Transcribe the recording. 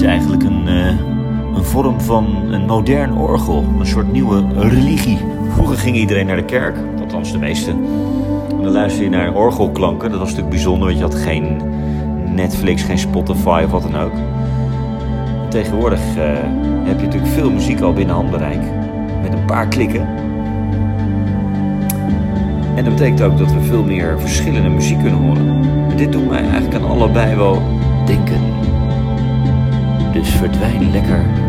is eigenlijk een, eh, een vorm van een modern orgel. Een soort nieuwe religie. Vroeger ging iedereen naar de kerk, althans de meeste. En dan luisterde je naar orgelklanken. Dat was natuurlijk bijzonder, want je had geen Netflix, geen Spotify of wat dan ook. Tegenwoordig eh, heb je natuurlijk veel muziek al binnen handbereik. Met een paar klikken. En dat betekent ook dat we veel meer verschillende muziek kunnen horen. En dit doet mij eigenlijk aan allebei wel denken. Dus verdwijn lekker.